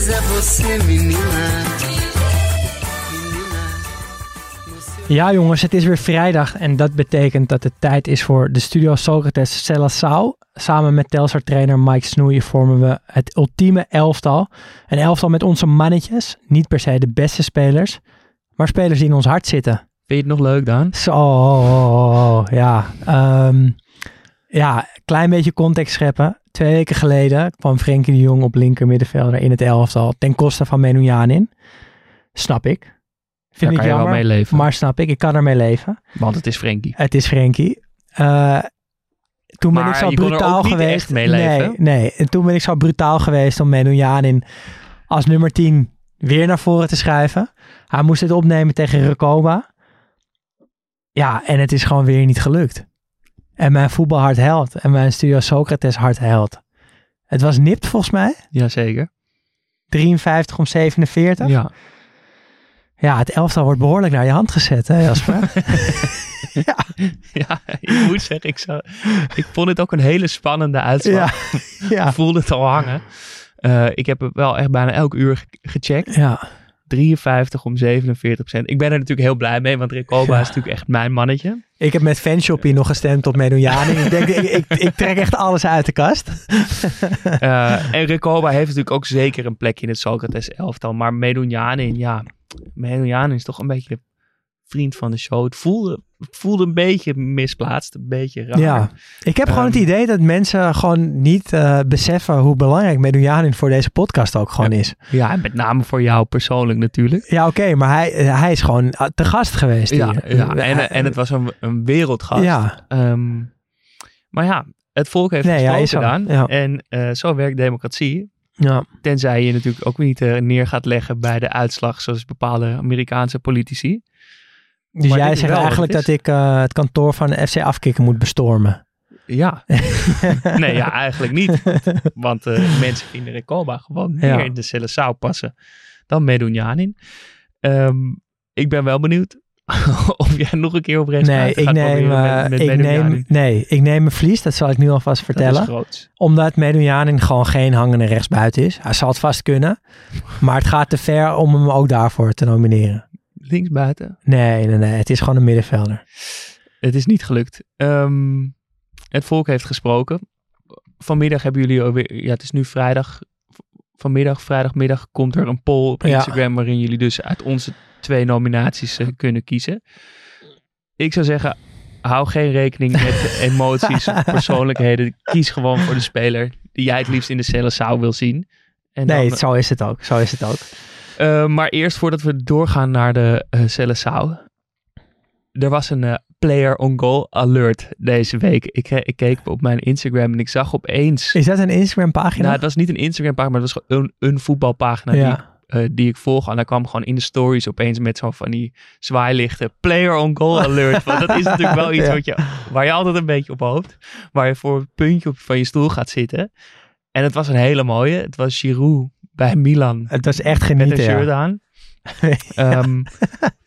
A beleza é você, menina. Ja, jongens, het is weer vrijdag en dat betekent dat het tijd is voor de Studio Socrates Celassau. Samen met Telstar-trainer Mike Snoeien vormen we het ultieme elftal. Een elftal met onze mannetjes, niet per se de beste spelers, maar spelers die in ons hart zitten. Vind je het nog leuk, Daan? Zo, ja. Ehm, ja, klein beetje context scheppen. Twee weken geleden kwam Frenkie de Jong op linker middenvelder in het elftal ten koste van Menoujanin. Snap ik. Vind Daar ik kan je wel jammer, mee leven. maar snap ik. Ik kan ermee leven. Want het is Frenkie. Het is Frenkie. Eh, toen ben ik zo brutaal geweest. echt mee leven. Nee, nee. En toen ben ik zo brutaal geweest om Menoujanin als nummer 10 weer naar voren te schuiven. Hij moest het opnemen tegen Recoba. Ja, en het is gewoon weer niet gelukt. En mijn voetbalhart helpt. En mijn Studio Socrates hart helpt. Het was nipt volgens mij. Jazeker. 53 om 47. Ja. Ja. het elftal wordt behoorlijk naar je hand gezet, hè Jasper? ja, ik moet zeggen, ik, zou, ik vond het ook een hele spannende uitslag. ja. ja. Ik voelde het al hangen. Eh, ik heb het wel echt bijna elk uur ge- gecheckt. ja. 53 om 47 procent. Ik ben er natuurlijk heel blij mee, want Recoba Ja. is natuurlijk echt mijn mannetje. Ik heb met Fanshoppie nog gestemd op Medojani. ik denk, ik, ik, ik trek echt alles uit de kast. Eh, en Recoba heeft natuurlijk ook zeker een plekje in het Socrates elftal. Maar Medunjanin, ja, Medunjanin is toch een beetje de vriend van de show. Het voelde, voelde een beetje misplaatst, een beetje raar. Ja, ik heb gewoon het Ehm. idee dat mensen gewoon niet eh, beseffen hoe belangrijk Medunjanin voor deze podcast ook gewoon is. Ja, met name voor jou persoonlijk natuurlijk. Ja, oké, maar hij, hij is gewoon eh, te gast geweest Ja, hier. ja. En, en het was een, een wereldgast. Ja, Ehm, maar ja, het volk heeft Nee, het ja, gedaan. Ja. En eh, zo werkt democratie. ja. Tenzij je natuurlijk ook niet neer gaat leggen bij de uitslag zoals bepaalde Amerikaanse politici. Dus Maar jij zegt eigenlijk dat ik eh, het kantoor van de FC Afkikken moet bestormen. Ja. nee, ja, eigenlijk niet. Want eh, mensen vinden Recoba gewoon meer Ja. in de Celassau passen dan Medunjanin. Ehm ik ben wel benieuwd of jij nog een keer op rechts Nee, ik gaat neem, eh, met, met ik neem, nee, ik neem een verlies, dat zal ik nu alvast vertellen. is groot. Omdat Medunjanin gewoon geen hangende rechtsbuiten is. Hij zal het vast kunnen. Maar het gaat te ver om hem ook daarvoor te nomineren. Linksbuiten. Nee, nee, nee. Het is gewoon een middenvelder. Het is niet gelukt. Ehm, het volk heeft gesproken. Vanmiddag hebben jullie alweer, ja het is nu vrijdag. Vanmiddag, vrijdagmiddag komt er een poll op Ja. Instagram waarin jullie dus uit onze twee nominaties eh, kunnen kiezen. Ik zou zeggen, hou geen rekening met emoties of persoonlijkheden. Kies gewoon voor de speler die jij het liefst in de cellen zou wil zien. En Nee, dan, zo is het ook. Zo is het ook. Eh, maar eerst voordat we doorgaan naar de uh, Celassau. Er was een eh, player on goal alert deze week. Ik, eh, ik keek op mijn Instagram en ik zag opeens... Is dat een Instagram pagina? Nou, het was niet een Instagram pagina, maar het was gewoon een, een voetbalpagina die, eh, die ik volg. En daar kwam gewoon in de stories opeens met zo van die zwaailichten. Player on goal alert. Want dat is natuurlijk wel iets Ja. wat je, waar je altijd een beetje op hoopt. Waar je voor het puntje op van je stoel gaat zitten. En het was een hele mooie. Het was Giroud bij Milan. Het was echt Met een shirt ja. aan. Ehm,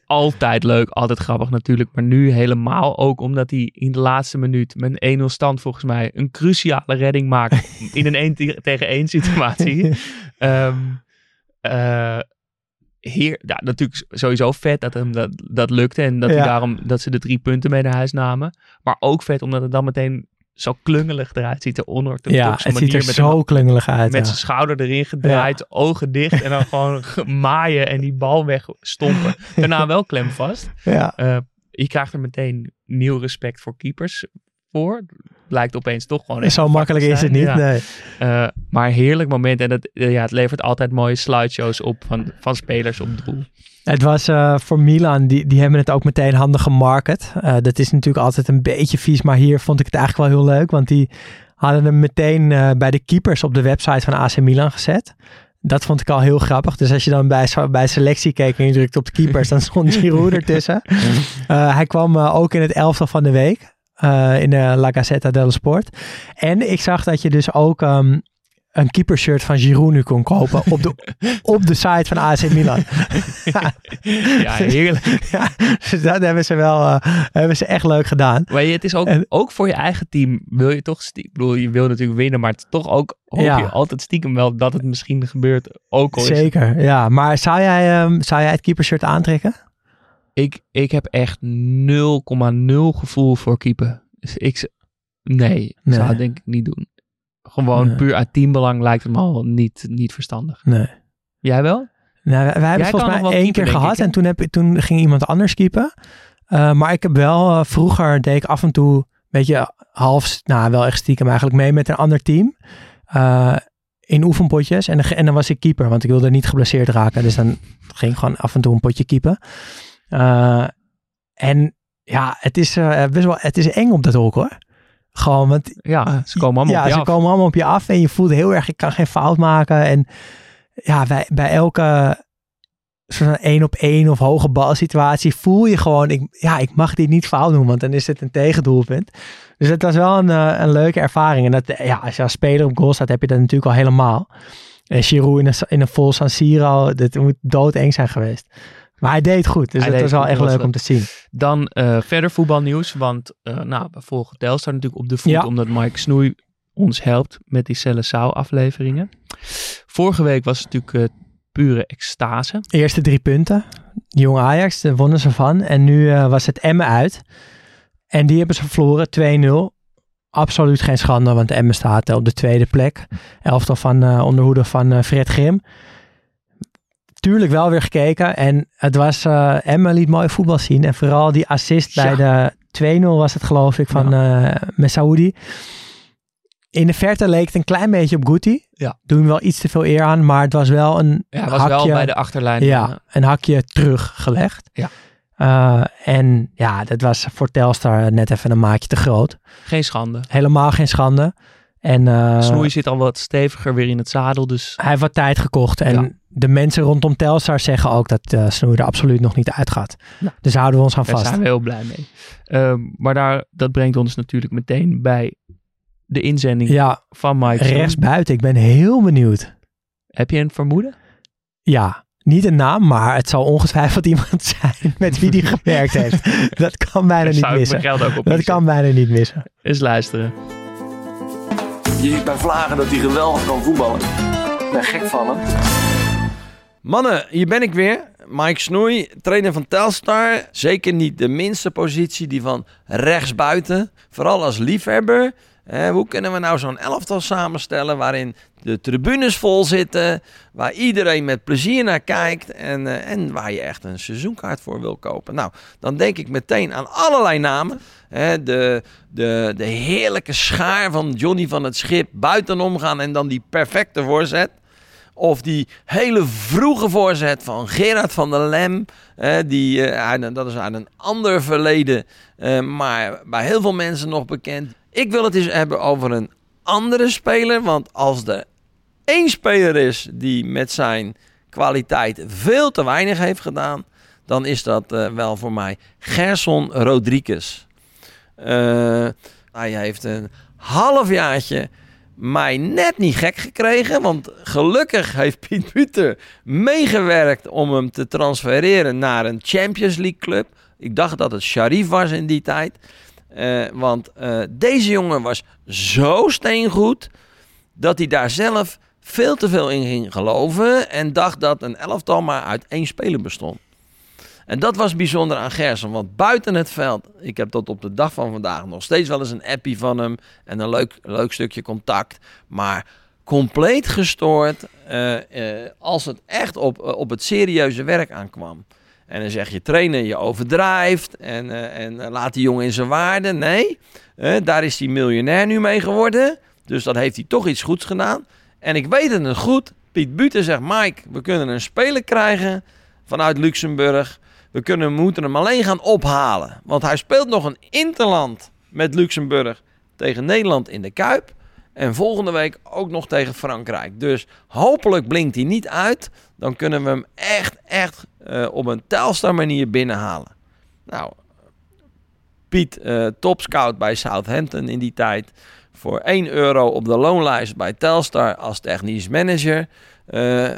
altijd leuk, altijd grappig natuurlijk. Maar nu helemaal ook omdat hij in de laatste minuut met een 1-0 stand volgens mij een cruciale redding maakt in een 1 te- tegen 1 situatie. Eh, heer, ja, natuurlijk sowieso vet dat hem dat, dat lukte en dat, hij daarom, dat ze de drie punten mee naar huis namen. Maar ook vet omdat het dan meteen zo klungelig eruit ziet. De onorthodoxe Ja, het ziet manier er met zo klungelig uit. met ja. zijn schouder erin gedraaid, ogen dicht en dan gewoon maaien en die bal wegstompen. Daarna wel klem vast. Ja. Eh, je krijgt er meteen nieuw respect voor keepers voor. Blijkt opeens toch gewoon... Zo makkelijk is het niet. Ja. Nee. Eh, maar heerlijk moment en het, eh, ja, het levert altijd mooie slideshows op van, van spelers op doel. Het was eh, voor Milan, die, die hebben het ook meteen handig gemarket. Eh, dat is natuurlijk altijd een beetje vies, maar hier vond ik het eigenlijk wel heel leuk. Want die hadden hem meteen eh, bij de keepers op de website van AC Milan gezet. Dat vond ik al heel grappig. Dus als je dan bij, bij selectie keek en je drukte op de keepers, dan stond Giroud ertussen. Hij kwam ook in het elftal van de week. in de La Gazzetta dello Sport. En ik zag dat je dus ook ehm, een keepershirt van Giroud nu kon kopen op de, op de site van AC Milan. Ja, heerlijk. ja, dus dat hebben ze wel eh, hebben ze echt leuk gedaan. Maar het is ook, En- ook voor je eigen team wil je toch... Ik bedoel, je wil natuurlijk winnen, maar het is toch ook hoop Ja. je altijd stiekem wel dat het misschien gebeurt. Ook al is Zeker, ja. Maar zou jij, ehm, zou jij het keepershirt aantrekken? Ik, ik heb echt 0,0 gevoel voor keeper. Dus ik, nee, Nee. zou het denk ik niet doen. Gewoon Nee. puur uit teambelang lijkt het me al niet, niet verstandig. Nee. Jij wel? Nou, wij, wij hebben het volgens mij één keer gehad ik, en toen, heb, toen ging iemand anders keepen. Eh, maar ik heb wel, eh, vroeger deed ik af en toe, een beetje half, nou wel echt stiekem eigenlijk mee met een ander team. eh, in oefenpotjes. En, dan- en dan was ik keeper, want ik wilde niet geblesseerd raken. Dus dan ging ik gewoon af en toe een potje keepen. En ja, het is best wel, het is eng op dat hok hoor. Gewoon, want Ja, ze komen allemaal ja, op je ze af. komen allemaal op je af en je voelt heel erg, ik kan geen fout maken. En ja, bij, bij elke soort van één op één of hoge balsituatie voel je gewoon, ik, ja, ik mag dit niet fout doen, want dan is het een tegendoelpunt. Dus het was wel een, eh, een leuke ervaring. En dat, ja, als je als speler op goal staat, heb je dat natuurlijk al helemaal. En Giroud in een, in een vol San Siro, dat moet doodeng zijn geweest. Maar hij deed het goed, dus Hij dat was wel echt dat leuk om te zien. Dan eh, verder voetbalnieuws. Want eh, nou, we volgen Telstar natuurlijk op de voet. Ja. Omdat Mike Snoei ons helpt met die Celle afleveringen. Vorige week was het natuurlijk eh, pure extase. Eerste drie punten. Jong Ajax, daar wonnen ze van. En nu was het Emmen uit. En die hebben ze verloren, 2-0. Absoluut geen schande, want Emmen staat op de tweede plek. Elftal van uh, onderhoede van uh, Fred Grim. Tuurlijk wel weer gekeken. En het was, uh, Emmen liet mooi voetbal zien. En vooral die assist Ja. bij de 2-0 was het geloof ik van ja. Messaoudi. In de verte leek het een klein beetje op Guti. Ja. Doen wel iets te veel eer aan, maar het was wel een Ja, het was hakje, wel bij de achterlijn. Ja, eh, een hakje teruggelegd. Ja. Uh, en ja, dat was voor Telstar net even een maatje te groot. Geen schande. Helemaal geen schande. En, uh, Snoei zit al wat steviger weer in het zadel, dus... Hij heeft wat tijd gekocht. En Ja. de mensen rondom Telstar zeggen ook dat uh, Snoei er absoluut nog niet uitgaat. Ja. Dus houden we ons aan Daar vast. zijn we heel blij mee. Uh, maar daar, dat brengt ons natuurlijk meteen bij de inzending ja, van Mike. Rechts buiten. Ik ben heel benieuwd. Heb je een vermoeden? Ja, niet een naam, maar het zal ongetwijfeld iemand zijn met wie die gewerkt heeft. Dat kan bijna Daar niet missen. Ook op dat missen. kan bijna niet missen. Eens luisteren. Je ziet bij Vlagen dat hij geweldig kan voetballen. Ik ben gek van. Mannen, hier ben ik weer. Mike Snoei, trainer van Telstar. Zeker niet de minste positie, die van rechtsbuiten. Vooral als liefhebber. Eh, hoe kunnen we nou zo'n elftal samenstellen waarin de tribunes vol zitten, waar iedereen met plezier naar kijkt en, uh, en waar je echt een seizoenkaart voor wil kopen? Nou, dan denk ik meteen aan allerlei namen. De, de, de heerlijke schaar van Johnny van het Schip buitenom gaan en dan die perfecte voorzet. Of die hele vroege voorzet van Gerard van der Lem. Eh, die, uh, dat is uit een ander verleden, uh, maar bij heel veel mensen nog bekend. Ik wil het eens hebben over een andere speler. Want als er één speler is die met zijn kwaliteit veel te weinig heeft gedaan, dan is dat uh, wel voor mij Gerson Rodriguez. Uh, hij heeft een halfjaartje mij net niet gek gekregen. Want gelukkig heeft Piet Buter meegewerkt om hem te transfereren naar een Champions League club. Ik dacht dat het Sharif was in die tijd. Eh, want eh, deze jongen was zo steengoed dat hij daar zelf veel te veel in ging geloven. En dacht dat een elftal maar uit één speler bestond. En dat was bijzonder aan Gerson. Want buiten het veld, ik heb tot op de dag van vandaag nog steeds wel eens een appie van hem. En een leuk, leuk stukje contact. Maar compleet gestoord eh, als het echt op, op het serieuze werk aankwam. En dan zeg je trainen, je overdrijft en, eh, en eh, laat die jongen in zijn waarde. Nee, eh, daar is hij miljonair nu mee geworden. Dus dan heeft hij toch iets goeds gedaan. En ik weet het nog goed. Piet Buten zegt, Mike, we kunnen een speler krijgen vanuit Luxemburg. We kunnen, moeten hem alleen gaan ophalen. Want hij speelt nog een interland met Luxemburg tegen Nederland in de Kuip. En volgende week ook nog tegen Frankrijk. Dus hopelijk blinkt hij niet uit. Dan kunnen we hem echt, echt eh, op een Telstar manier binnenhalen. Nou, Piet, eh topscout bij Southampton in die tijd. Voor 1 euro op de loonlijst bij Telstar als technisch manager. Eh,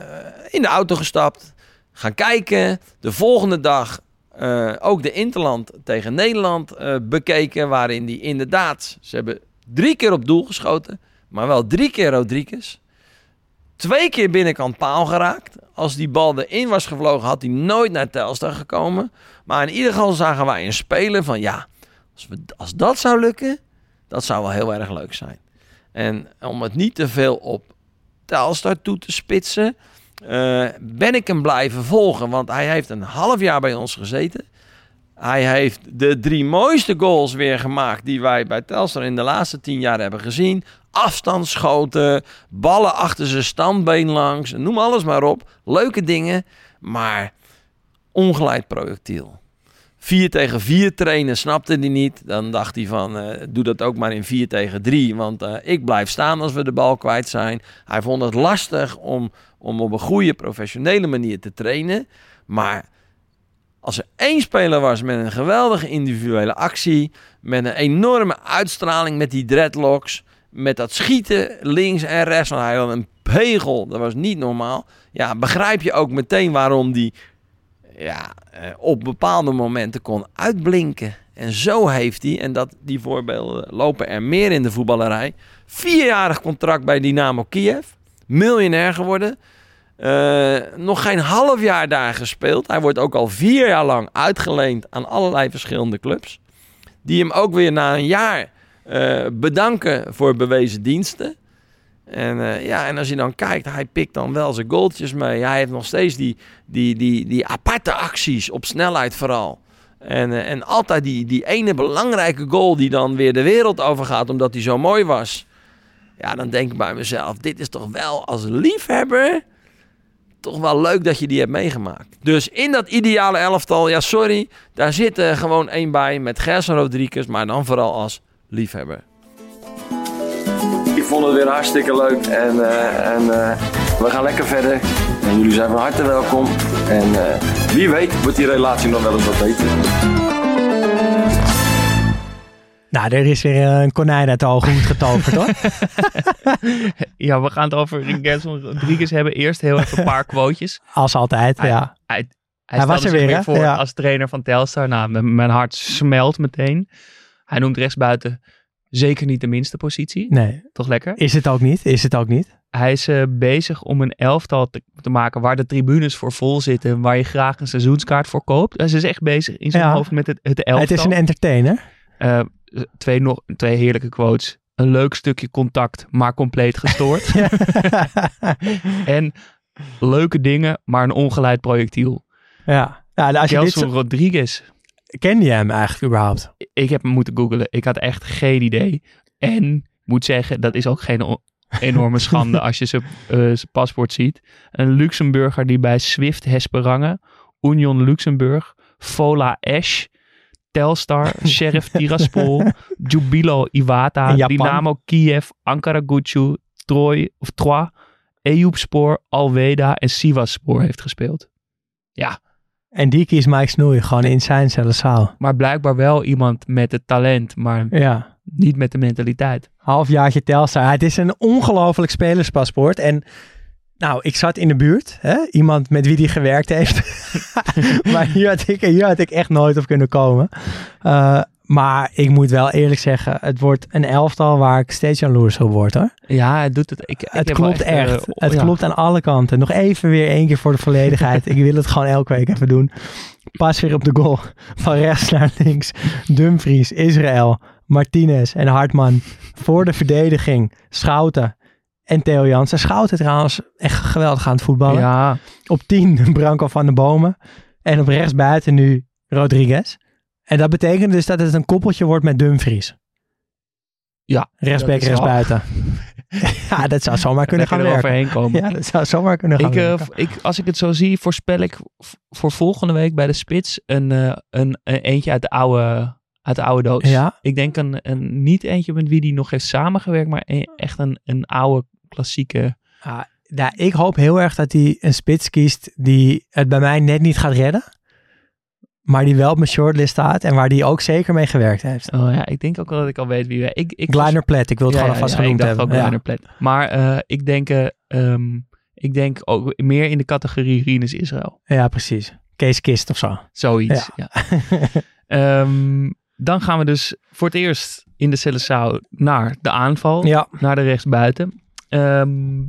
in de auto gestapt. Gaan kijken. De volgende dag ook de Interland tegen Nederland bekeken. Waarin die inderdaad, ze hebben drie keer op doel geschoten. Maar wel drie keer Rodriguez. Twee keer binnenkant paal geraakt. Als die bal erin was gevlogen, had hij nooit naar Telstar gekomen. Maar in ieder geval zagen wij een speler van ja, als, we, als dat zou lukken, dat zou wel heel erg leuk zijn. En om het niet te veel op Telstar toe te spitsen, eh, ben ik hem blijven volgen. Want hij heeft een half jaar bij ons gezeten. Hij heeft de drie mooiste goals weer gemaakt die wij bij Telstar in de laatste tien jaar hebben gezien. Afstandsschoten, ballen achter zijn standbeen langs, noem alles maar op. Leuke dingen, maar ongeleid projectiel. 4 tegen 4 trainen snapte hij niet. Dan dacht hij van, eh, doe dat ook maar in 4 tegen 3. Want eh, ik blijf staan als we de bal kwijt zijn. Hij vond het lastig om, om op een goede professionele manier te trainen. Maar als er één speler was met een geweldige individuele actie, met een enorme uitstraling met die dreadlocks, met dat schieten links en rechts, want hij had een pegel, dat was niet normaal. Ja, begrijp je ook meteen waarom die ja, eh, op bepaalde momenten kon uitblinken. En zo heeft hij, en dat, die voorbeelden lopen er meer in de voetballerij, vierjarig contract bij Dynamo Kiev, miljonair geworden. Eh, nog geen half jaar daar gespeeld. Hij wordt ook al vier jaar lang uitgeleend aan allerlei verschillende clubs. Die hem ook weer na een jaar eh, bedanken voor bewezen diensten. En, eh, ja, en als je dan kijkt, hij pikt dan wel zijn goaltjes mee. Hij heeft nog steeds die, die, die, die aparte acties, op snelheid vooral. En, en altijd die, die ene belangrijke goal die dan weer de wereld overgaat omdat hij zo mooi was. Ja, dan denk ik bij mezelf, dit is toch wel als liefhebber toch wel leuk dat je die hebt meegemaakt. Dus in dat ideale elftal, ja sorry, daar zit er gewoon één bij met Gerson Rodriguez, maar dan vooral als liefhebber. Ik vond het weer hartstikke leuk en, eh, en eh, we gaan lekker verder. En jullie zijn van harte welkom. En eh, wie weet wordt die relatie nog wel eens wat beter. Nou, er is weer een konijn uit de hoge hoed getoverd hoor. Ja, we gaan het over Gerson Rodriguez hebben. Eerst heel even een paar quotejes. Als altijd, Hij- ja. Hij, hij, Hij was er weer, voor Ja. als trainer van Telstar. Nou, mijn hart smelt meteen. Hij noemt rechtsbuiten zeker niet de minste positie. Nee, Toch lekker? is het ook niet? Is het ook niet? Hij is eh, bezig om een elftal te, te maken waar de tribunes voor vol zitten. Waar je graag een seizoenskaart voor koopt. Hij is echt bezig in zijn Ja. hoofd met het, het elftal. Het is een entertainer. Eh, twee, nog, twee heerlijke quotes. Een leuk stukje contact, maar compleet gestoord. en leuke dingen, maar een ongeleid projectiel. ja. ja, als je dit Gelson zo, Rodriguez. kende je hem eigenlijk überhaupt? Ik heb hem moeten googlen. Ik had echt geen idee. En ik moet zeggen, dat is ook geen enorme schande als je zijn eh, zijn paspoort ziet. Een Luxemburger die bij Swift Hesperange, Union Luxemburg, Fola Ash, Telstar, Sheriff Tiraspol, Jubilo Iwata. Dynamo Kiev, Ankara Gucci, Troy of Troyes, Eyüpspor, Alweda en Sivasspor heeft gespeeld. Ja, En die kiest Mike Snoei gewoon in zijn zaal. maar blijkbaar wel iemand met het talent, maar Ja. niet met de mentaliteit. halfjaartje Telstar. Het is een ongelooflijk spelerspaspoort. En nou, ik zat in de buurt. Hè? Iemand met wie die gewerkt heeft. maar hier had, ik, hier had ik echt nooit op kunnen komen. Uh, maar ik moet wel eerlijk zeggen, het wordt een elftal waar ik steeds jaloers op word hoor. Ja, het doet het. Ik, ik het klopt echt. echt. eh, het ja. klopt aan alle kanten. Nog even weer één keer voor de volledigheid. ik wil het gewoon elke week even doen. Pas weer op de goal. Van rechts naar links. Dumfries, Israël, Martinez en Hartman. Voor de verdediging. Schouten en Theo Jansen. Schouten trouwens echt geweldig aan het voetballen. Ja, Op 10 Branko van de Bomen. En op rechts buiten nu Rodriguez. En dat betekent dus dat het een koppeltje wordt met Dumfries. Ja, Rechtsback, wel- rechtsbuiten. ja, dat zou zomaar kunnen gaan werken. overheen komen. Ja, dat zou zomaar kunnen gaan Ik, eh, werken. ik, als ik het zo zie, voorspel ik voor volgende week bij de Spits een, eh, een, een eentje uit de oude, uit de oude doos. Ja, Ik denk een, een, niet eentje met wie die nog heeft samengewerkt, maar een- echt een, een oude klassieke. Ah, ja, ik hoop heel erg dat hij een spits kiest die het bij mij net niet gaat redden. Maar die wel op mijn shortlist staat en waar die ook zeker mee gewerkt heeft. Oh ja, ik denk ook wel dat ik al weet wie we. Ik, ik Gleiner Plet, ik wil het Ja, gewoon alvast ja, genoemd ik dacht hebben. ook. Kleiner Plet. Maar eh, ik denk, eh, ehm, ik denk ook meer in de categorie Rinus Israël. ja, precies. Kees Kist of zo. Zoiets. Ja. Ehm, dan gaan we dus voor het eerst in de Celessao naar de aanval. ja, naar de rechtsbuiten. Ehm,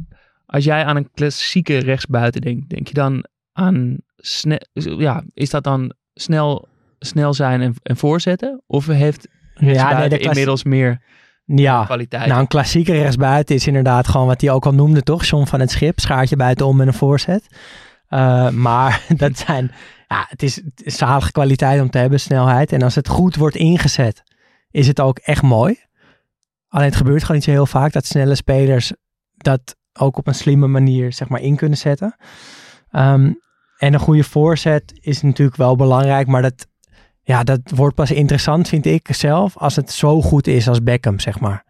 als jij aan een klassieke rechtsbuiten denkt, denk je dan aan snel, ja, is dat dan snel, snel zijn en, en voorzetten? Of heeft ja nee, de klas- inmiddels meer ja. kwaliteit? Nou, een klassieke rechtsbuiten is inderdaad gewoon wat hij ook al noemde, toch? John van het Schip, schaartje buitenom met een voorzet. Uh, maar dat zijn, ja, het is, het is zalige kwaliteit om te hebben, snelheid. En als het goed wordt ingezet, is het ook echt mooi. Alleen het gebeurt gewoon niet zo heel vaak dat snelle spelers dat ook op een slimme manier, zeg maar, in kunnen zetten. Um, en een goede voorzet is natuurlijk wel belangrijk, maar dat, ja, dat wordt pas interessant, vind ik zelf, als het zo goed is als Beckham, zeg maar.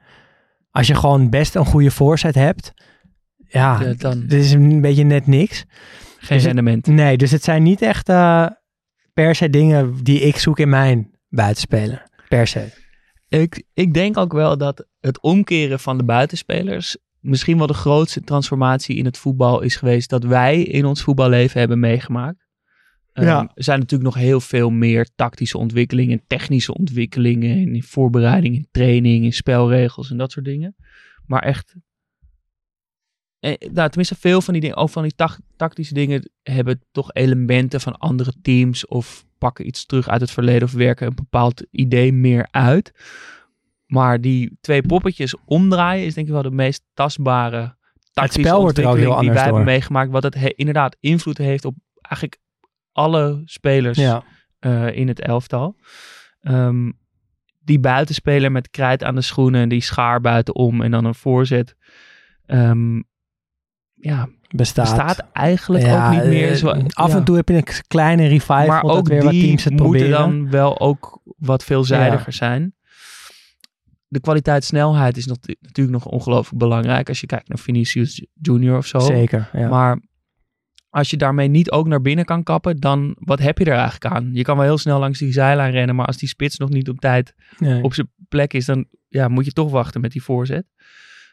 Als je gewoon best een goede voorzet hebt, ja, Ja, dan- dit is een beetje net niks. Geen dus het- rendement. Nee, dus het zijn niet echt uh, per se dingen die ik zoek in mijn buitenspeler. Per se. Ik, ik denk ook wel dat het omkeren van de buitenspelers misschien wel de grootste transformatie in het voetbal is geweest dat wij in ons voetballeven hebben meegemaakt. Ja. Um, er zijn natuurlijk nog heel veel meer tactische ontwikkelingen, technische ontwikkelingen in voorbereiding, in training, in spelregels en dat soort dingen. Maar echt, eh, nou, tenminste veel van die dingen, ook van die tac- tactische dingen hebben toch elementen van andere teams of pakken iets terug uit het verleden of werken een bepaald idee meer uit. Maar die twee poppetjes omdraaien is denk ik wel de meest tastbare tactische spel wordt er ook heel ontwikkeling die wij hebben meegemaakt. Wat het he- inderdaad invloed heeft op eigenlijk alle spelers Ja. eh, in het elftal. Ehm, die buitenspeler met krijt aan de schoenen en die schaar buitenom en dan een voorzet. Ehm, ja, Bestaat. bestaat eigenlijk Ja, ook niet meer. eh, Zo, af ja. en toe heb je een kleine revival maar ook weer wat die teams het moeten proberen. dan wel ook wat veelzijdiger zijn. De kwaliteit snelheid is nog, natuurlijk nog ongelooflijk belangrijk als je kijkt naar Vinicius Junior of zo. Zeker, ja. Maar als je daarmee niet ook naar binnen kan kappen, dan wat heb je er eigenlijk aan? Je kan wel heel snel langs die zijlijn rennen, maar als die spits nog niet op tijd Nee. op zijn plek is, dan ja, moet je toch wachten met die voorzet.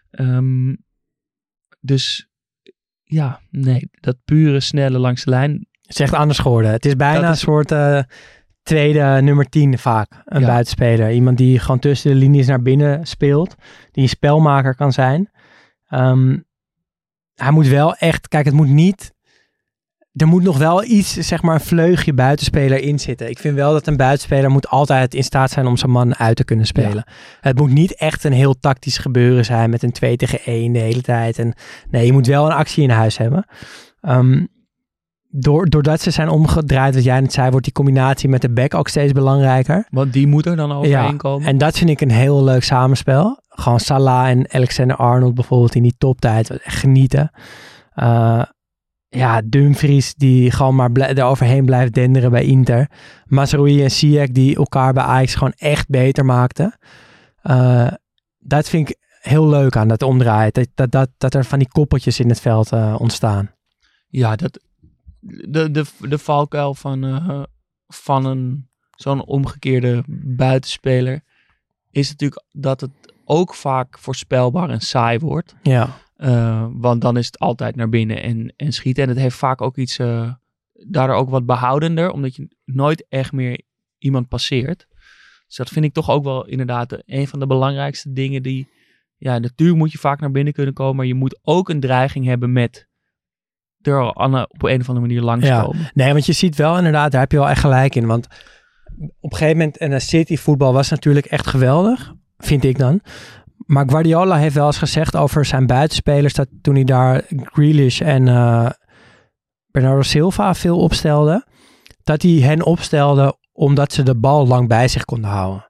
Ehm, dus ja, nee, dat pure snelle langs de lijn. Het is echt anders geworden. Het is bijna is- een soort eh, tweede nummer 10 vaak. Een Ja. buitenspeler. Iemand die gewoon tussen de linies naar binnen speelt. Die een spelmaker kan zijn. Ehm, hij moet wel echt... Kijk, het moet niet... Er moet nog wel iets, zeg maar, een vleugje buitenspeler in zitten. Ik vind wel dat een buitenspeler moet altijd in staat zijn om zijn man uit te kunnen spelen. Het moet niet echt een heel tactisch gebeuren zijn met een 2 tegen 1 de hele tijd. En, nee, je moet wel een actie in huis hebben. Ehm, door, doordat ze zijn omgedraaid, wat jij net zei, wordt die combinatie met de back ook steeds belangrijker. Want die moet er dan overheen komen. En dat vind ik een heel leuk samenspel. Gewoon Salah en Alexander Arnold bijvoorbeeld in die toptijd. Echt genieten. Uh, ja, Dumfries die gewoon maar blij, er overheen blijft denderen bij Inter. Mazraoui en Ziyech die elkaar bij Ajax gewoon echt beter maakten. Uh, dat vind ik heel leuk aan dat omdraaien. Dat, dat, dat, dat er van die koppeltjes in het veld uh, ontstaan. Ja, dat, de, de, de valkuil van, uh, van een, zo'n omgekeerde buitenspeler is natuurlijk dat het ook vaak voorspelbaar en saai wordt. Ja. Uh, want dan is het altijd naar binnen en, en schieten. En het heeft vaak ook iets, uh, daardoor ook wat behoudender, omdat je nooit echt meer iemand passeert. Dus dat vind ik toch ook wel inderdaad een van de belangrijkste dingen die, ja, natuurlijk moet je vaak naar binnen kunnen komen, maar je moet ook een dreiging hebben met er op een of andere manier langskomen. Ja. Nee, want je ziet wel inderdaad, daar heb je wel echt gelijk in. Want op een gegeven moment, en de City voetbal was natuurlijk echt geweldig, vind ik dan. Maar Guardiola heeft wel eens gezegd over zijn buitenspelers, dat toen hij daar Grealish en uh, Bernardo Silva veel opstelde, dat hij hen opstelde omdat ze de bal lang bij zich konden houden.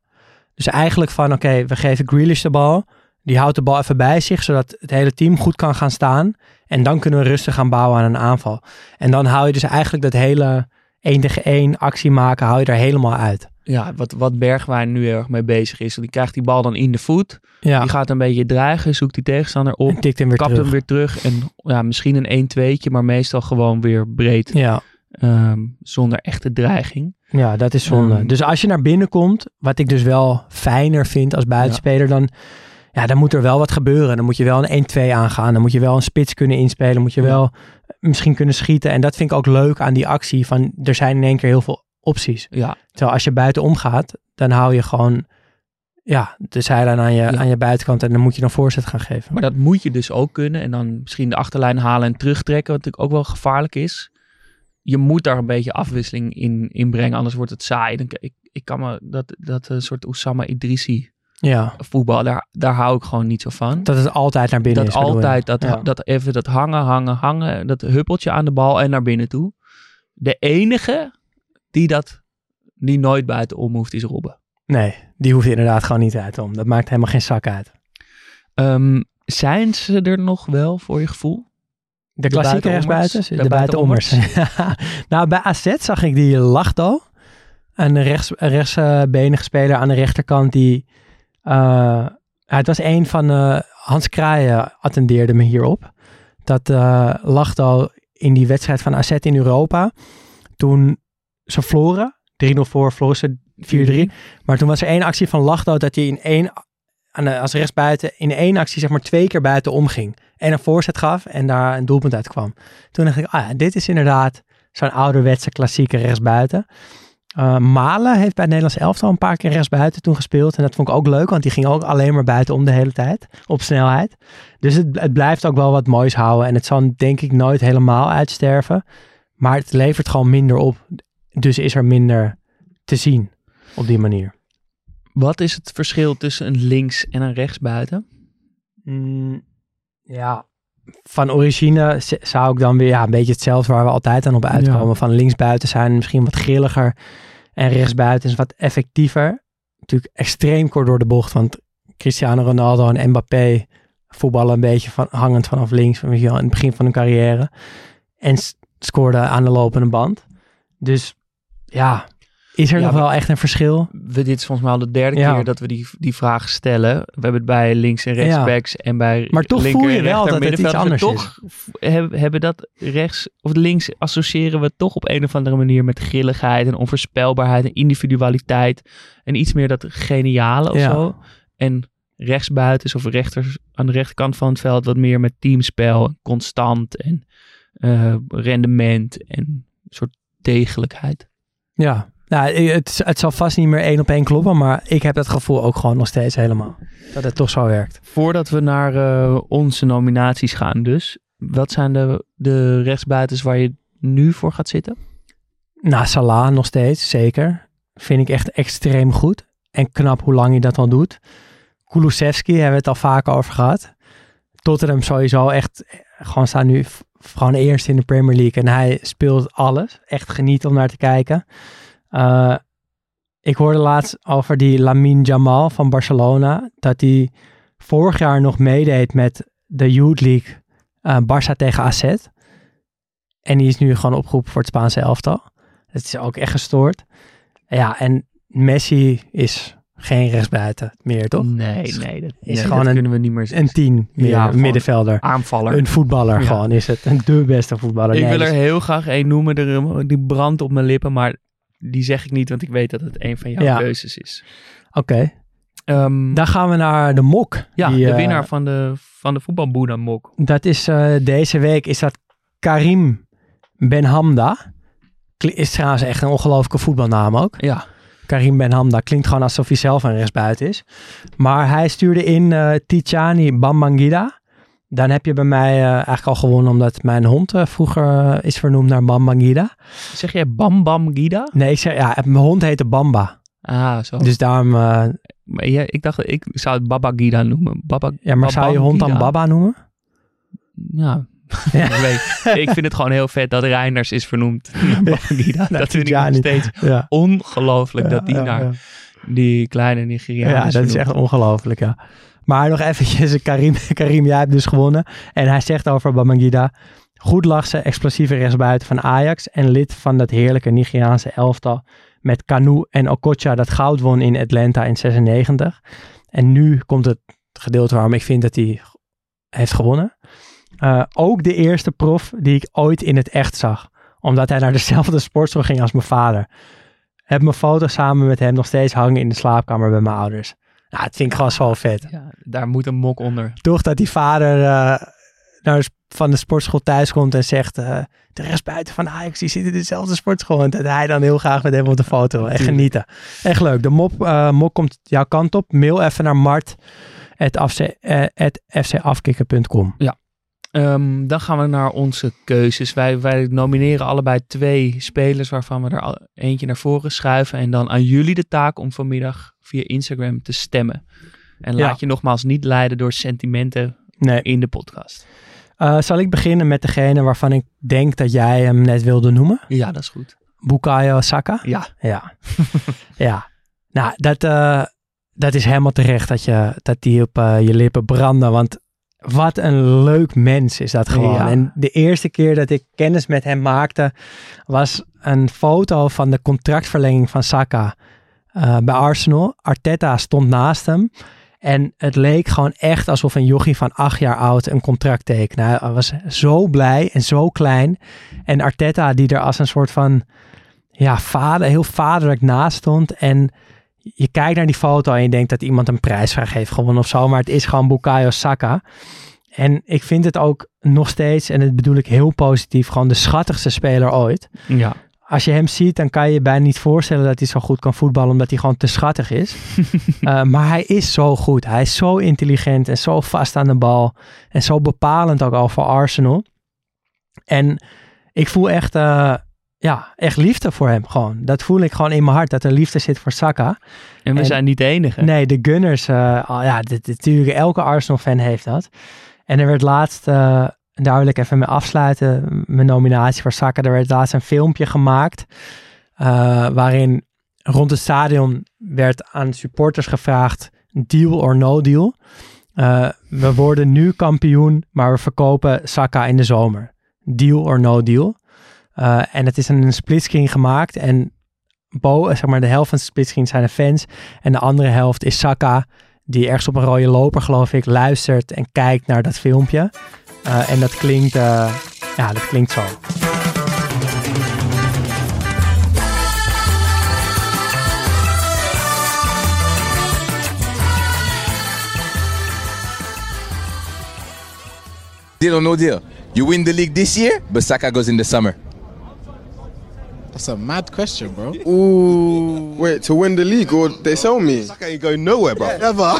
Dus eigenlijk van, oké, we geven Grealish de bal, die houdt de bal even bij zich, zodat het hele team goed kan gaan staan. En dan kunnen we rustig gaan bouwen aan een aanval. En dan hou je dus eigenlijk dat hele 1 tegen 1 actie maken, hou je er helemaal uit. Ja, wat, wat Bergwijn nu erg mee bezig is. Die krijgt die bal dan in de voet. Ja. Die gaat een beetje dreigen, zoekt die tegenstander op. En tikt hem weer kapt terug. hem weer terug. En ja, misschien een 1-2'tje, maar meestal gewoon weer breed. Ja. Um, zonder echte dreiging. Ja, dat is zonde. Um, dus als je naar binnen komt, wat ik dus wel fijner vind als buitenspeler, dan, ja, dan moet er wel wat gebeuren. Dan moet je wel een 1-2 aangaan. Dan moet je wel een spits kunnen inspelen. Moet je wel misschien kunnen schieten. En dat vind ik ook leuk aan die actie. Van er zijn in één keer heel veel opties. Ja. Terwijl als je buiten omgaat, dan hou je gewoon ja, de zijlijn aan je, Ja. aan je buitenkant. En dan moet je dan voorzet gaan geven. Maar dat moet je dus ook kunnen. En dan misschien de achterlijn halen en terugtrekken. Wat natuurlijk ook wel gevaarlijk is. Je moet daar een beetje afwisseling in, in brengen. Anders wordt het saai. Dan, ik, ik kan me dat, dat een soort Oussama Idrissi Ja, voetbal. Daar, daar hou ik gewoon niet zo van. dat het altijd naar binnen dat is. altijd, dat, Ja. dat even dat hangen, hangen, hangen. Dat huppeltje aan de bal en naar binnen toe. De enige die dat die nooit buiten om hoeft is Robben. Nee, die hoeft inderdaad gewoon niet uit om. Dat maakt helemaal geen zak uit. Ehm, zijn ze er nog wel voor je gevoel? De, klassieke rechtsbuitens? De De, buitenommers. nou, bij AZ zag ik die Lachdo. Een, rechts, een rechtsbenige speler aan de rechterkant. Die, eh, het was een van eh, Hans Kraaien attendeerde me hierop. Dat eh Lachdo in die wedstrijd van AZ in Europa. Toen ze verloren. 3-0 voor, verloren ze 4-3. Maar toen was er één actie van Lachdo dat hij in één, als rechtsbuiten in één actie zeg maar twee keer buiten omging. En een voorzet gaf en daar een doelpunt uit kwam. Toen dacht ik, ah ja, dit is inderdaad zo'n ouderwetse klassieke rechtsbuiten. Eh, Malen heeft bij het Nederlands elftal een paar keer rechtsbuiten toen gespeeld. En dat vond ik ook leuk, want die ging ook alleen maar buiten om de hele tijd. Op snelheid. Dus het, het blijft ook wel wat moois houden. En het zal denk ik nooit helemaal uitsterven. Maar het levert gewoon minder op. Dus is er minder te zien op die manier. Wat is het verschil tussen een links en een rechtsbuiten? Mm, ja, van origine zou ik dan weer ja, een beetje hetzelfde waar we altijd aan op uitkomen. Ja. Van linksbuiten zijn misschien wat grilliger en rechtsbuiten is wat effectiever. Natuurlijk extreem kort door de bocht, want Cristiano Ronaldo en Mbappé voetballen een beetje van, hangend vanaf links weet je wel, in het begin van hun carrière. En scoorden aan de lopende band. Dus ja, is er Ja, nog wel echt een verschil? We, dit is volgens mij al de derde Ja. keer dat we die, die vraag stellen. We hebben het bij links en Ja. rechtsbacks en bij Maar toch voel je wel dat het iets anders toch hebben, hebben dat rechts of links associëren we toch op een of andere manier met grilligheid en onvoorspelbaarheid en individualiteit. En iets meer dat geniale of Ja. zo. En rechtsbuitens of rechters aan de rechterkant van het veld wat meer met teamspel, constant en eh, rendement en een soort degelijkheid. Ja, nou, het, het zal vast niet meer één op één kloppen, maar ik heb dat gevoel ook gewoon nog steeds helemaal. Dat het toch zo werkt. Voordat we naar eh, onze nominaties gaan dus. Wat zijn de, de rechtsbuitens waar je nu voor gaat zitten? Nou, Salah nog steeds, zeker. Vind ik echt extreem goed. En knap hoe lang hij dat al doet. Kulusevski hebben we het al vaker over gehad. Tottenham sowieso echt, gewoon staan nu gewoon eerst in de Premier League. En hij speelt alles. Echt geniet om naar te kijken. Eh, ik hoorde laatst over die Lamine Jamal van Barcelona. Dat hij vorig jaar nog meedeed met de Youth League eh Barça tegen AZ. En die is nu gewoon opgeroepen voor het Spaanse elftal. Het is ook echt gestoord. Ja, en Messi is geen rechtsbuiten meer, toch? Nee, nee. Dat is nee, gewoon dat een- kunnen we niet meer Een tien meer, Ja, een gewoon middenvelder. aanvaller. Een voetballer Ja. gewoon is het. Een de beste voetballer. ik Nee, wil er dus- heel graag één noemen. Er, die brandt op mijn lippen, maar die zeg ik niet, want ik weet dat het een van jouw Ja. keuzes is. Oké. Ehm, Dan gaan we naar de mok. ja, Die, de eh, winnaar van de, van de voetbalboeddha mok. Dat is eh, deze week is dat Karim Benhamda. Is trouwens echt een ongelooflijke voetbalnaam ook. Ja. Karim Benhamda klinkt gewoon alsof hij zelf een rechtsbuiten is. Maar hij stuurde in Tijani Bambangida. Dan heb je bij mij eh, eigenlijk al gewonnen omdat mijn hond eh, vroeger eh, is vernoemd naar Bambangida. Zeg jij Bam Bam Gida? Nee, ik zeg ja, mijn hond heette Bamba. Ah, zo. Dus daarom, Maar ja, ik dacht, ik zou het Baba Gida noemen. Baba, ja, maar zou je hond dan? Baba noemen? Ja. Ja. ik, vind het gewoon heel vet dat Reiners is vernoemd naar Babangida. Naar dat vind ik nog steeds Ja. ongelooflijk dat die naar die kleine Nigeriaan Ja, is dat is echt ongelooflijk, ja. Maar nog eventjes, Karim, Karim, jij hebt dus gewonnen. En hij zegt over Bamangida, goed lachse, explosieve rechtsbuiten van Ajax en lid van dat heerlijke Nigeriaanse elftal met Kanu en Okocha dat goud won in Atlanta in 96. En nu komt het gedeelte waarom ik vind dat hij heeft gewonnen. Eh, ook de eerste prof die ik ooit in het echt zag. Omdat hij naar dezelfde sportschool ging als mijn vader. Heb mijn foto samen met hem nog steeds hangen in de slaapkamer bij mijn ouders. Nou, dat vind ik gewoon zo vet. Ja, daar moet een mok onder. Toch dat die vader eh, naar van de sportschool thuis komt en zegt... eh, de rechtsbuiten van Ajax, die zit in dezelfde sportschool. En dat hij dan heel graag met hem op de foto wil. Echt genieten. Echt leuk. De mop, eh, mok komt jouw kant op. Mail even naar mart.fcafkikken.com. Ehm, dan gaan we naar onze keuzes. Wij, wij nomineren allebei twee spelers waarvan we er eentje naar voren schuiven. En dan aan jullie de taak om vanmiddag via Instagram te stemmen. En Ja. laat je nogmaals niet leiden door sentimenten Nee. in de podcast. Eh, zal ik beginnen met degene waarvan ik denk dat jij hem net wilde noemen? Ja, dat is goed. Bukayo Saka? Ja, Ja. ja. Nou, dat, eh, dat is helemaal terecht dat, je, dat die op eh, je lippen branden. Want wat een leuk mens is dat gewoon. Ja. En de eerste keer dat ik kennis met hem maakte, was een foto van de contractverlenging van Saka eh, bij Arsenal. Arteta stond naast hem. En het leek gewoon echt alsof een jochie van acht jaar oud een contract tekende. Hij was zo blij en zo klein. En Arteta die er als een soort van ja, vader, heel vaderlijk naast stond. En je kijkt naar die foto en je denkt dat iemand een prijsvraag heeft gewonnen of zo. Maar het is gewoon Bukayo Saka. En ik vind het ook nog steeds, en dat bedoel ik heel positief, gewoon de schattigste speler ooit. ja. Als je hem ziet, dan kan je je bijna niet voorstellen dat hij zo goed kan voetballen, omdat hij gewoon te schattig is. Eh, maar hij is zo goed. Hij is zo intelligent en zo vast aan de bal. En zo bepalend ook al voor Arsenal. En ik voel echt, eh, ja, echt liefde voor hem gewoon. Dat voel ik gewoon in mijn hart, dat er liefde zit voor Saka. En we En- zijn niet de enige. Nee, de Gunners, al ja, natuurlijk elke Arsenal-fan heeft dat. En er werd laatst, en daar wil ik even mee afsluiten, mijn nominatie voor Saka. Er werd laatst een filmpje gemaakt eh, waarin rond het stadion werd aan supporters gevraagd, deal or no deal. We worden nu kampioen, maar we verkopen Saka in de zomer. Deal or no deal. Eh, en het is een splitscreen gemaakt en Bo, zeg maar de helft van de splitscreen zijn de fans en de andere helft is Saka, die ergens op een rode loper, geloof ik, luistert en kijkt naar dat filmpje. Eh, en dat klinkt, eh, ja, dat klinkt zo. Deal or no deal? You win the league this year, but Saka goes in the summer. That's a mad question, bro. Ooh, wait to win the league or they sell me? Saka ain't going nowhere, bro. Never.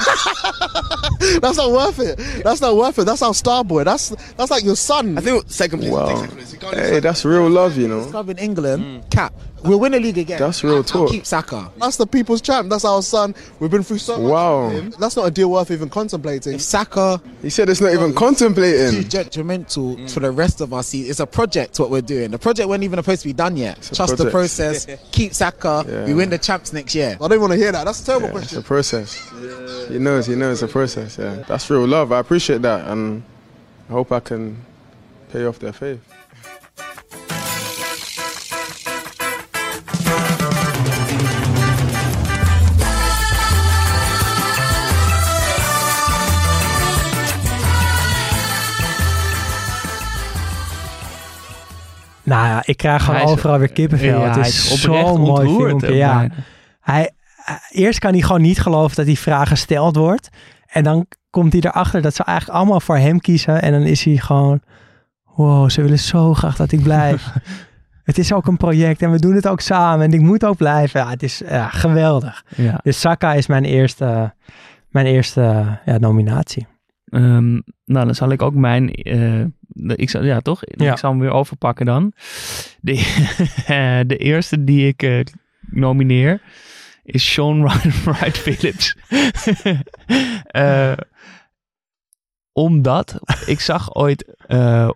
that's not worth it. That's not worth it. That's our star boy. That's that's like your son. I think second place. Wow. Take second place. Hey, that's real love, you know. club in England, mm. cap. We'll win the league again. That's real I'll talk. Keep Saka. That's the people's champ. That's our son. We've been through so much. Wow. with him. That's not a deal worth even contemplating. If Saka He said it's not even contemplating. too contemplating. detrimental for the rest of our season. it's a project. What we're doing. The project wasn't even supposed to be done yet. A Trust the project. process. keep Saka. Yeah. We win the champs next year. I don't want to hear that. That's a terrible Yeah, it's a process. He knows, he knows it's a process, yeah. That's real love. I appreciate that and I hope I can pay off their faith. Nou ja, ik krijg gewoon overal weer kippenvel. Ja, het is zo'n mooi filmpje. Ja. bijna. Hij, eh, eerst kan hij gewoon niet geloven dat die vraag gesteld wordt. En dan komt hij erachter dat ze eigenlijk allemaal voor hem kiezen. En dan is hij gewoon, wow, ze willen zo graag dat ik blijf. het is ook een project en we doen het ook samen. En ik moet ook blijven. Ja, het is ja, geweldig. Ja. Dus Saka is mijn eerste, mijn eerste ja, nominatie. Ehm, nou, dan zal ik ook mijn. eh, ik zal, ja, toch? Ja. Ik zal hem weer overpakken dan. De, de eerste die ik eh, nomineer is Sean Wright, Phillips. Eh, omdat ik zag ooit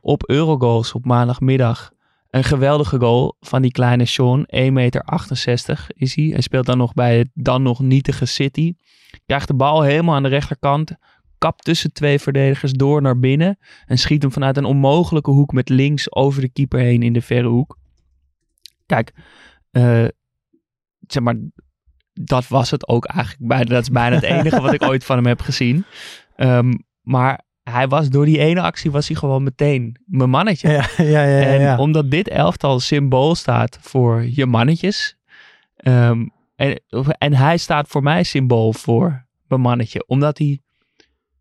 op Eurogoals op maandagmiddag een geweldige goal van die kleine Sean. 1,68 meter is hij. Hij speelt dan nog bij het dan nog nietige City. Krijgt de bal helemaal aan de rechterkant kapt tussen twee verdedigers door naar binnen. En schiet hem vanuit een onmogelijke hoek met links over de keeper heen in de verre hoek. Kijk, eh, zeg maar, dat was het ook eigenlijk. Bijna, dat is bijna het enige wat ik ooit van hem heb gezien. Ehm, maar hij was door die ene actie was hij gewoon meteen mijn mannetje. Ja, ja, ja, ja, En omdat dit elftal symbool staat voor je mannetjes. ehm, en, en hij staat voor mij symbool voor mijn mannetje. Omdat hij.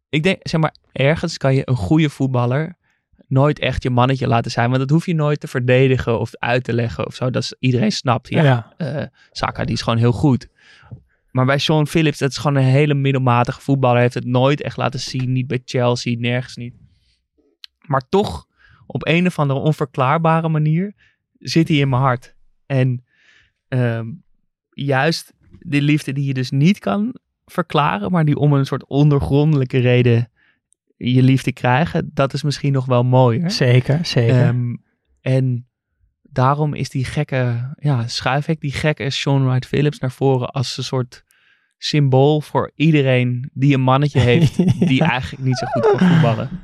Ik denk, zeg maar, ergens kan je een goede voetballer nooit echt je mannetje laten zijn. Want dat hoef je nooit te verdedigen of uit te leggen of zo. Dat is, iedereen snapt. Ja, Ja. eh, Saka die is gewoon heel goed. Maar bij Sean Phillips, dat is gewoon een hele middelmatige voetballer. Hij heeft het nooit echt laten zien. Niet bij Chelsea, nergens niet. Maar toch, op een of andere onverklaarbare manier, zit hij in mijn hart. En ehm, juist die liefde die je dus niet kan verklaren, maar die om een soort ondergrondelijke reden je liefde krijgen, dat is misschien nog wel mooier. Zeker, zeker. Ehm, en daarom is die gekke, ja, schuif ik die gekke Sean Wright Phillips naar voren als een soort symbool voor iedereen die een mannetje heeft, die eigenlijk niet zo goed kan voetballen.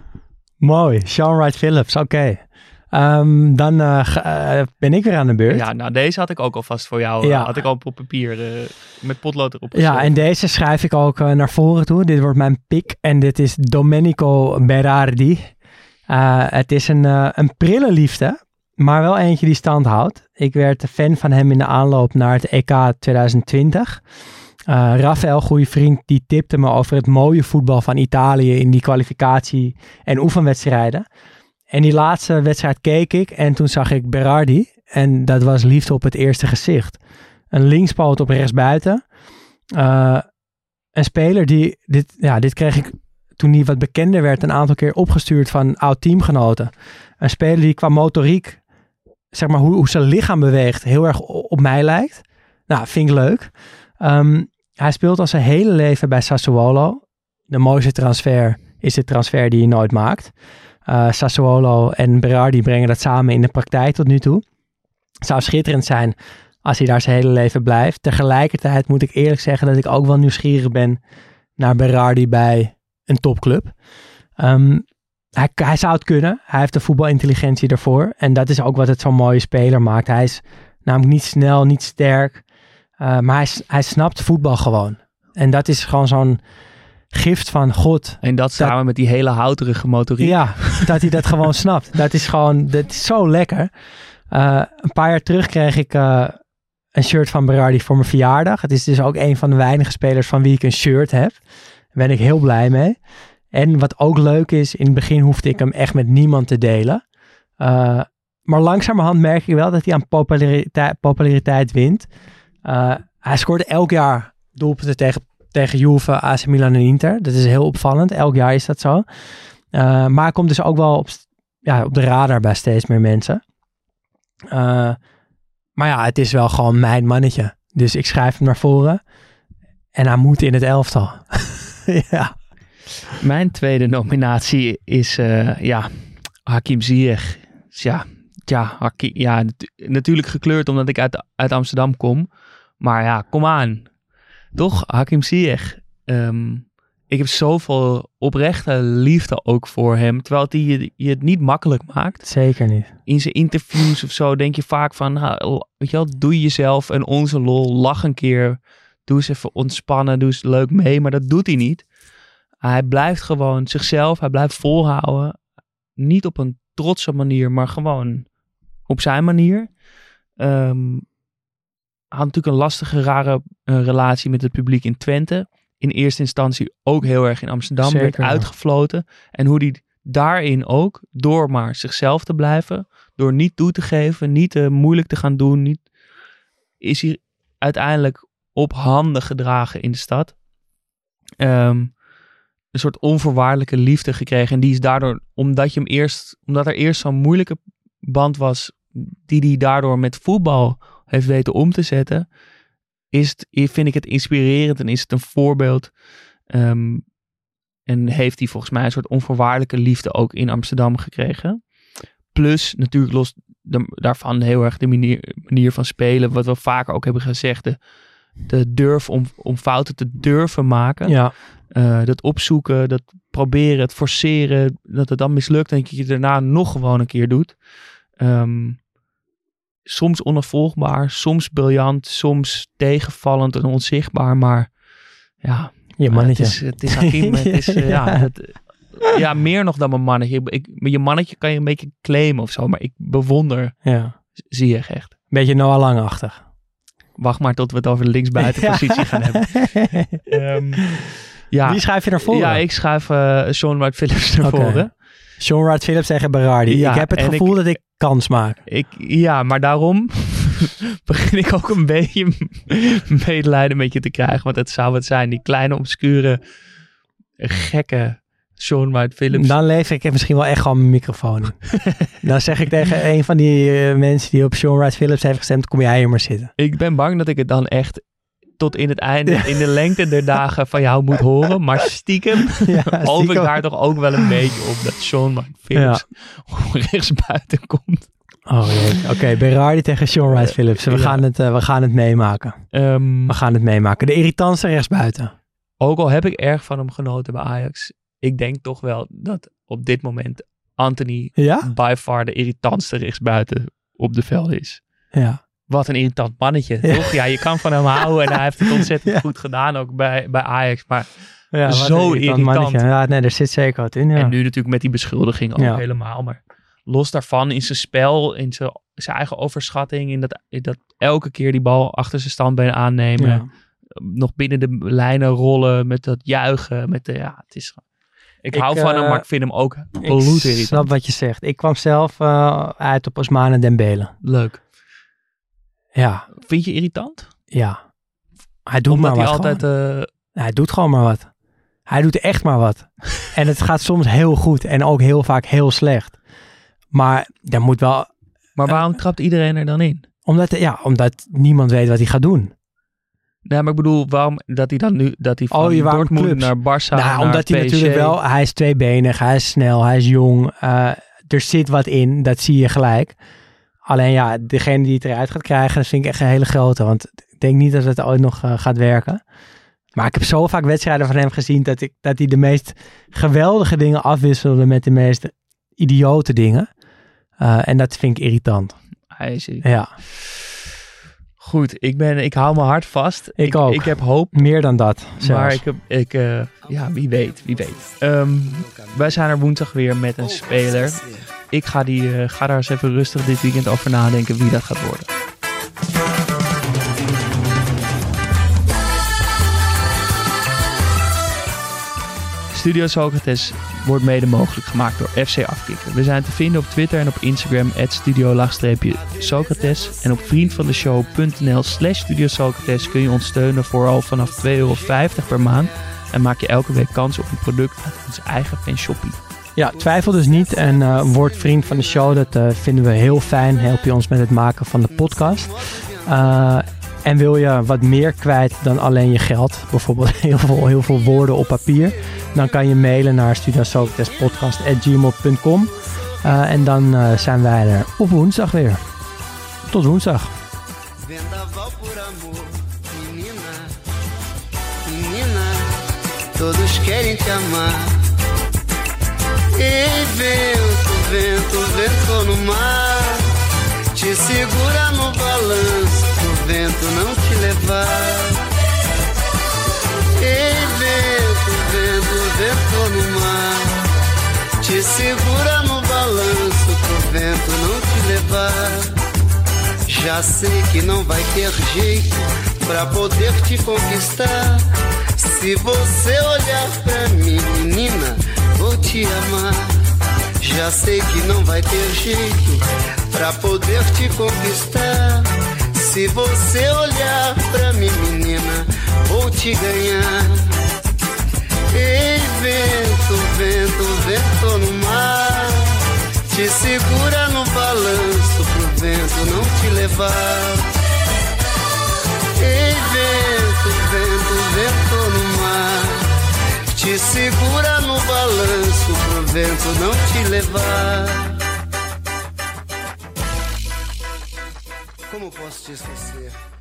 Mooi, Sean Wright Phillips, oké. Ehm, dan eh, eh, ben ik weer aan de beurt. Ja, nou deze had ik ook alvast voor jou. Ja. eh, Had ik al op papier met potlood erop. Ja, geschreven. en deze schrijf ik ook naar voren toe. Dit wordt mijn pick en dit is Domenico Berardi. Het is een, een prille liefde, maar wel eentje die stand houdt. Ik werd fan van hem in de aanloop naar het EK 2020. Eh Rafael, goede vriend, die tipte me over het mooie voetbal van Italië in die kwalificatie- en oefenwedstrijden. En die laatste wedstrijd keek ik en toen zag ik Berardi. En dat was liefde op het eerste gezicht. Een linkspoot op rechtsbuiten. Eh, een speler die, dit, ja, dit kreeg ik toen hij wat bekender werd een aantal keer opgestuurd van oud-teamgenoten. Een speler die qua motoriek, zeg maar hoe, hoe zijn lichaam beweegt, heel erg op mij lijkt. Nou, vind ik leuk. Ehm, hij speelt al zijn hele leven bij Sassuolo. De mooiste transfer is de transfer die je nooit maakt. Eh, Sassuolo en Berardi brengen dat samen in de praktijk tot nu toe. Het zou schitterend zijn als hij daar zijn hele leven blijft. Tegelijkertijd moet ik eerlijk zeggen dat ik ook wel nieuwsgierig ben naar Berardi bij een topclub. Ehm, hij, hij zou het kunnen. Hij heeft de voetbalintelligentie ervoor. En dat is ook wat het zo'n mooie speler maakt. Hij is namelijk niet snel, niet sterk. eh, maar hij, hij snapt voetbal gewoon. En dat is gewoon zo'n gift van God. En dat samen met die hele houterige motoriek. Ja, dat hij dat gewoon snapt. Dat is gewoon, dat is zo lekker. Eh, een paar jaar terug kreeg ik eh, een shirt van Berardi voor mijn verjaardag. Het is dus ook een van de weinige spelers van wie ik een shirt heb. Daar ben ik heel blij mee. En wat ook leuk is, in het begin hoefde ik hem echt met niemand te delen. Eh, maar langzamerhand merk ik wel dat hij aan populariteit, populariteit wint. Hij scoort elk jaar doelpunten tegen, tegen Juve, AC Milan en Inter. Dat is heel opvallend. Elk jaar is dat zo. Eh, maar komt dus ook wel op, ja, op de radar bij steeds meer mensen. Eh, maar ja, het is wel gewoon mijn mannetje. Dus ik schrijf hem naar voren. En hij moet in het elftal. ja. Mijn tweede nominatie is, eh, ja, Hakim Ziyech. Ja, ja, Hakim, ja natu- natuurlijk gekleurd omdat ik uit, uit Amsterdam kom. Maar ja, kom aan. Toch, Hakim Ziyech. Ehm, ik heb zoveel oprechte liefde ook voor hem. Terwijl hij je, je het niet makkelijk maakt. Zeker niet. In zijn interviews of zo denk je vaak van... nou, weet je wel, doe jezelf en onze lol. Lach een keer. Doe eens even ontspannen. Doe eens leuk mee. Maar dat doet hij niet. Hij blijft gewoon zichzelf. Hij blijft volhouden. Niet op een trotse manier, maar gewoon op zijn manier. Ehm, had natuurlijk een lastige, rare eh, relatie met het publiek in Twente. In eerste instantie ook heel erg in Amsterdam. Zeker, werd ja. uitgefloten. En hoe die daarin ook, door maar zichzelf te blijven, door niet toe te geven, niet te moeilijk te gaan doen, niet, is hij uiteindelijk op handen gedragen in de stad. Ehm, een soort onvoorwaardelijke liefde gekregen. En die is daardoor, omdat, je hem eerst, omdat er eerst zo'n moeilijke band was, die hij daardoor met voetbal heeft weten om te zetten, is het, vind ik het inspirerend en is het een voorbeeld. Ehm, en heeft hij volgens mij een soort onvoorwaardelijke liefde ook in Amsterdam gekregen. Plus natuurlijk los de- daarvan heel erg de manier, manier van spelen. Wat we vaker ook hebben gezegd. De, de durf om, om fouten te durven maken. Ja. Eh, dat opzoeken, dat proberen, het forceren. Dat het dan mislukt en dat je het daarna nog gewoon een keer doet. Ehm, soms onafvolgbaar, soms briljant, soms tegenvallend en onzichtbaar. Maar ja, Je mannetje. Het is, het is Hakim. het is, eh, ja, Ja. het- ja, meer nog dan mijn mannetje. Ik, je mannetje kan je een beetje claimen of zo. Maar ik bewonder Ja. zie je echt. Beetje Noah Lang-achtig. Wacht maar tot we het over de linksbuitenpositie gaan hebben. Ehm, ja. Wie schrijf je naar voren? Ja, ik schuif eh Sean Wright Phillips naar voren. Sean Phillips tegen Berardi. Ja, ik heb het gevoel ik- dat ik kans maak. Ik, ja, maar daarom begin ik ook een beetje medelijden met je te krijgen. Want het zou het zijn. Die kleine, obscure, gekke Sean Wright Phillips. Dan lever ik misschien wel echt gewoon mijn microfoon. Dan zeg ik tegen een van die eh, mensen die op Sean Wright Phillips heeft gestemd, kom jij hier maar zitten. Ik ben bang dat ik het dan echt tot in het einde, in de lengte der dagen van jou moet horen. Maar stiekem Ja, hoop ik daar toch ook wel een beetje op dat Sean Wright Phillips rechts buiten komt. Oh jee. Oké, Berardi tegen Sean Wright Phillips. We, ja. gaan het, eh, we gaan het meemaken. Ehm, We gaan het meemaken. De irritantste rechtsbuiten. ook al heb ik erg van hem genoten bij Ajax. Ik denk toch wel dat op dit moment Anthony Ja? by far de irritantste rechtsbuiten op de veld is. Ja. Wat een irritant mannetje, Ja. toch? Ja, je kan van hem houden en hij heeft het ontzettend Ja. goed gedaan ook bij, bij Ajax. Maar ja zo irritant. mannetje. Ja, nee, er zit zeker wat in. En nu natuurlijk met die beschuldiging ook helemaal. Maar los daarvan in zijn spel, in zijn, zijn eigen overschatting, in dat, in dat elke keer die bal achter zijn standbeen aannemen. Nog binnen de lijnen rollen met dat juichen. Met de, ja, het is, ik, Ik, hou van hem, eh, maar ik vind hem ook Ik snap wat je zegt. Ik kwam zelf eh, uit op Osmane Dembele. Leuk. Ja, Vind je irritant? ja. Hij doet Omdat maar hij wat. altijd... eh, Hij doet gewoon maar wat. Hij doet echt maar wat. en het gaat soms heel goed en ook heel vaak heel slecht. Maar er moet wel... maar waarom trapt iedereen er dan in? Omdat, ja, omdat niemand weet wat hij gaat doen. Nee, maar ik bedoel, waarom dat hij dan nu dat hij van Oh, je Dortmund clubs? naar Barça nou, naar omdat hij natuurlijk wel... Hij is tweebenig, hij is snel, hij is jong. eh, er zit wat in, dat zie je gelijk. Alleen ja, degene die het eruit gaat krijgen, dat vind ik echt een hele grote. Want ik denk niet dat het ooit nog eh, gaat werken. Maar ik heb zo vaak wedstrijden van hem gezien dat, ik, dat hij de meest geweldige dingen afwisselde met de meest idiote dingen. Eh, en dat vind ik irritant. Hij is Ja, Goed, ik, ben, ik hou mijn hart vast. Ik ook. Ik heb hoop, meer dan dat. Zelfs. maar ik heb, ik, eh, ja, wie weet, wie weet. Ehm, wij zijn er woensdag weer met een speler. Ik ga, die, eh, ga daar eens even rustig dit weekend over nadenken wie dat gaat worden. Studio Socrates wordt mede mogelijk gemaakt door FC Afkikken. We zijn te vinden op Twitter en op Instagram studio-socrates. En op vriendvandeshow.nl slash studio Socrates kun je ons steunen voor al vanaf 2,50 euro per maand. En maak je elke week kans op een product uit onze eigen fanshoppie. Ja, twijfel dus niet en eh, word vriend van de show. Dat eh, vinden we heel fijn. Help je ons met het maken van de podcast. Eh, en wil je wat meer kwijt dan alleen je geld, bijvoorbeeld heel veel, heel veel woorden op papier, dan kan je mailen naar studiosocratespodcast.gmail.com Eh, En dan eh, zijn wij er op woensdag weer. Tot woensdag. Vento não te levar. Ei, vento, vento, vento no mar, te segura no balanço, pro vento não te levar. Já sei que não vai ter jeito pra poder te conquistar. Se você olhar pra mim, menina, vou te amar. Já sei que não vai ter jeito pra poder te conquistar. Se você olhar pra mim, menina, vou te ganhar. Ei, vento, vento, vento no mar. Te segura no balanço pro vento não te levar. Ei, vento, vento, vento no mar. Te segura no balanço pro vento não te levar. Como posso te esquecer? Não tem jeito.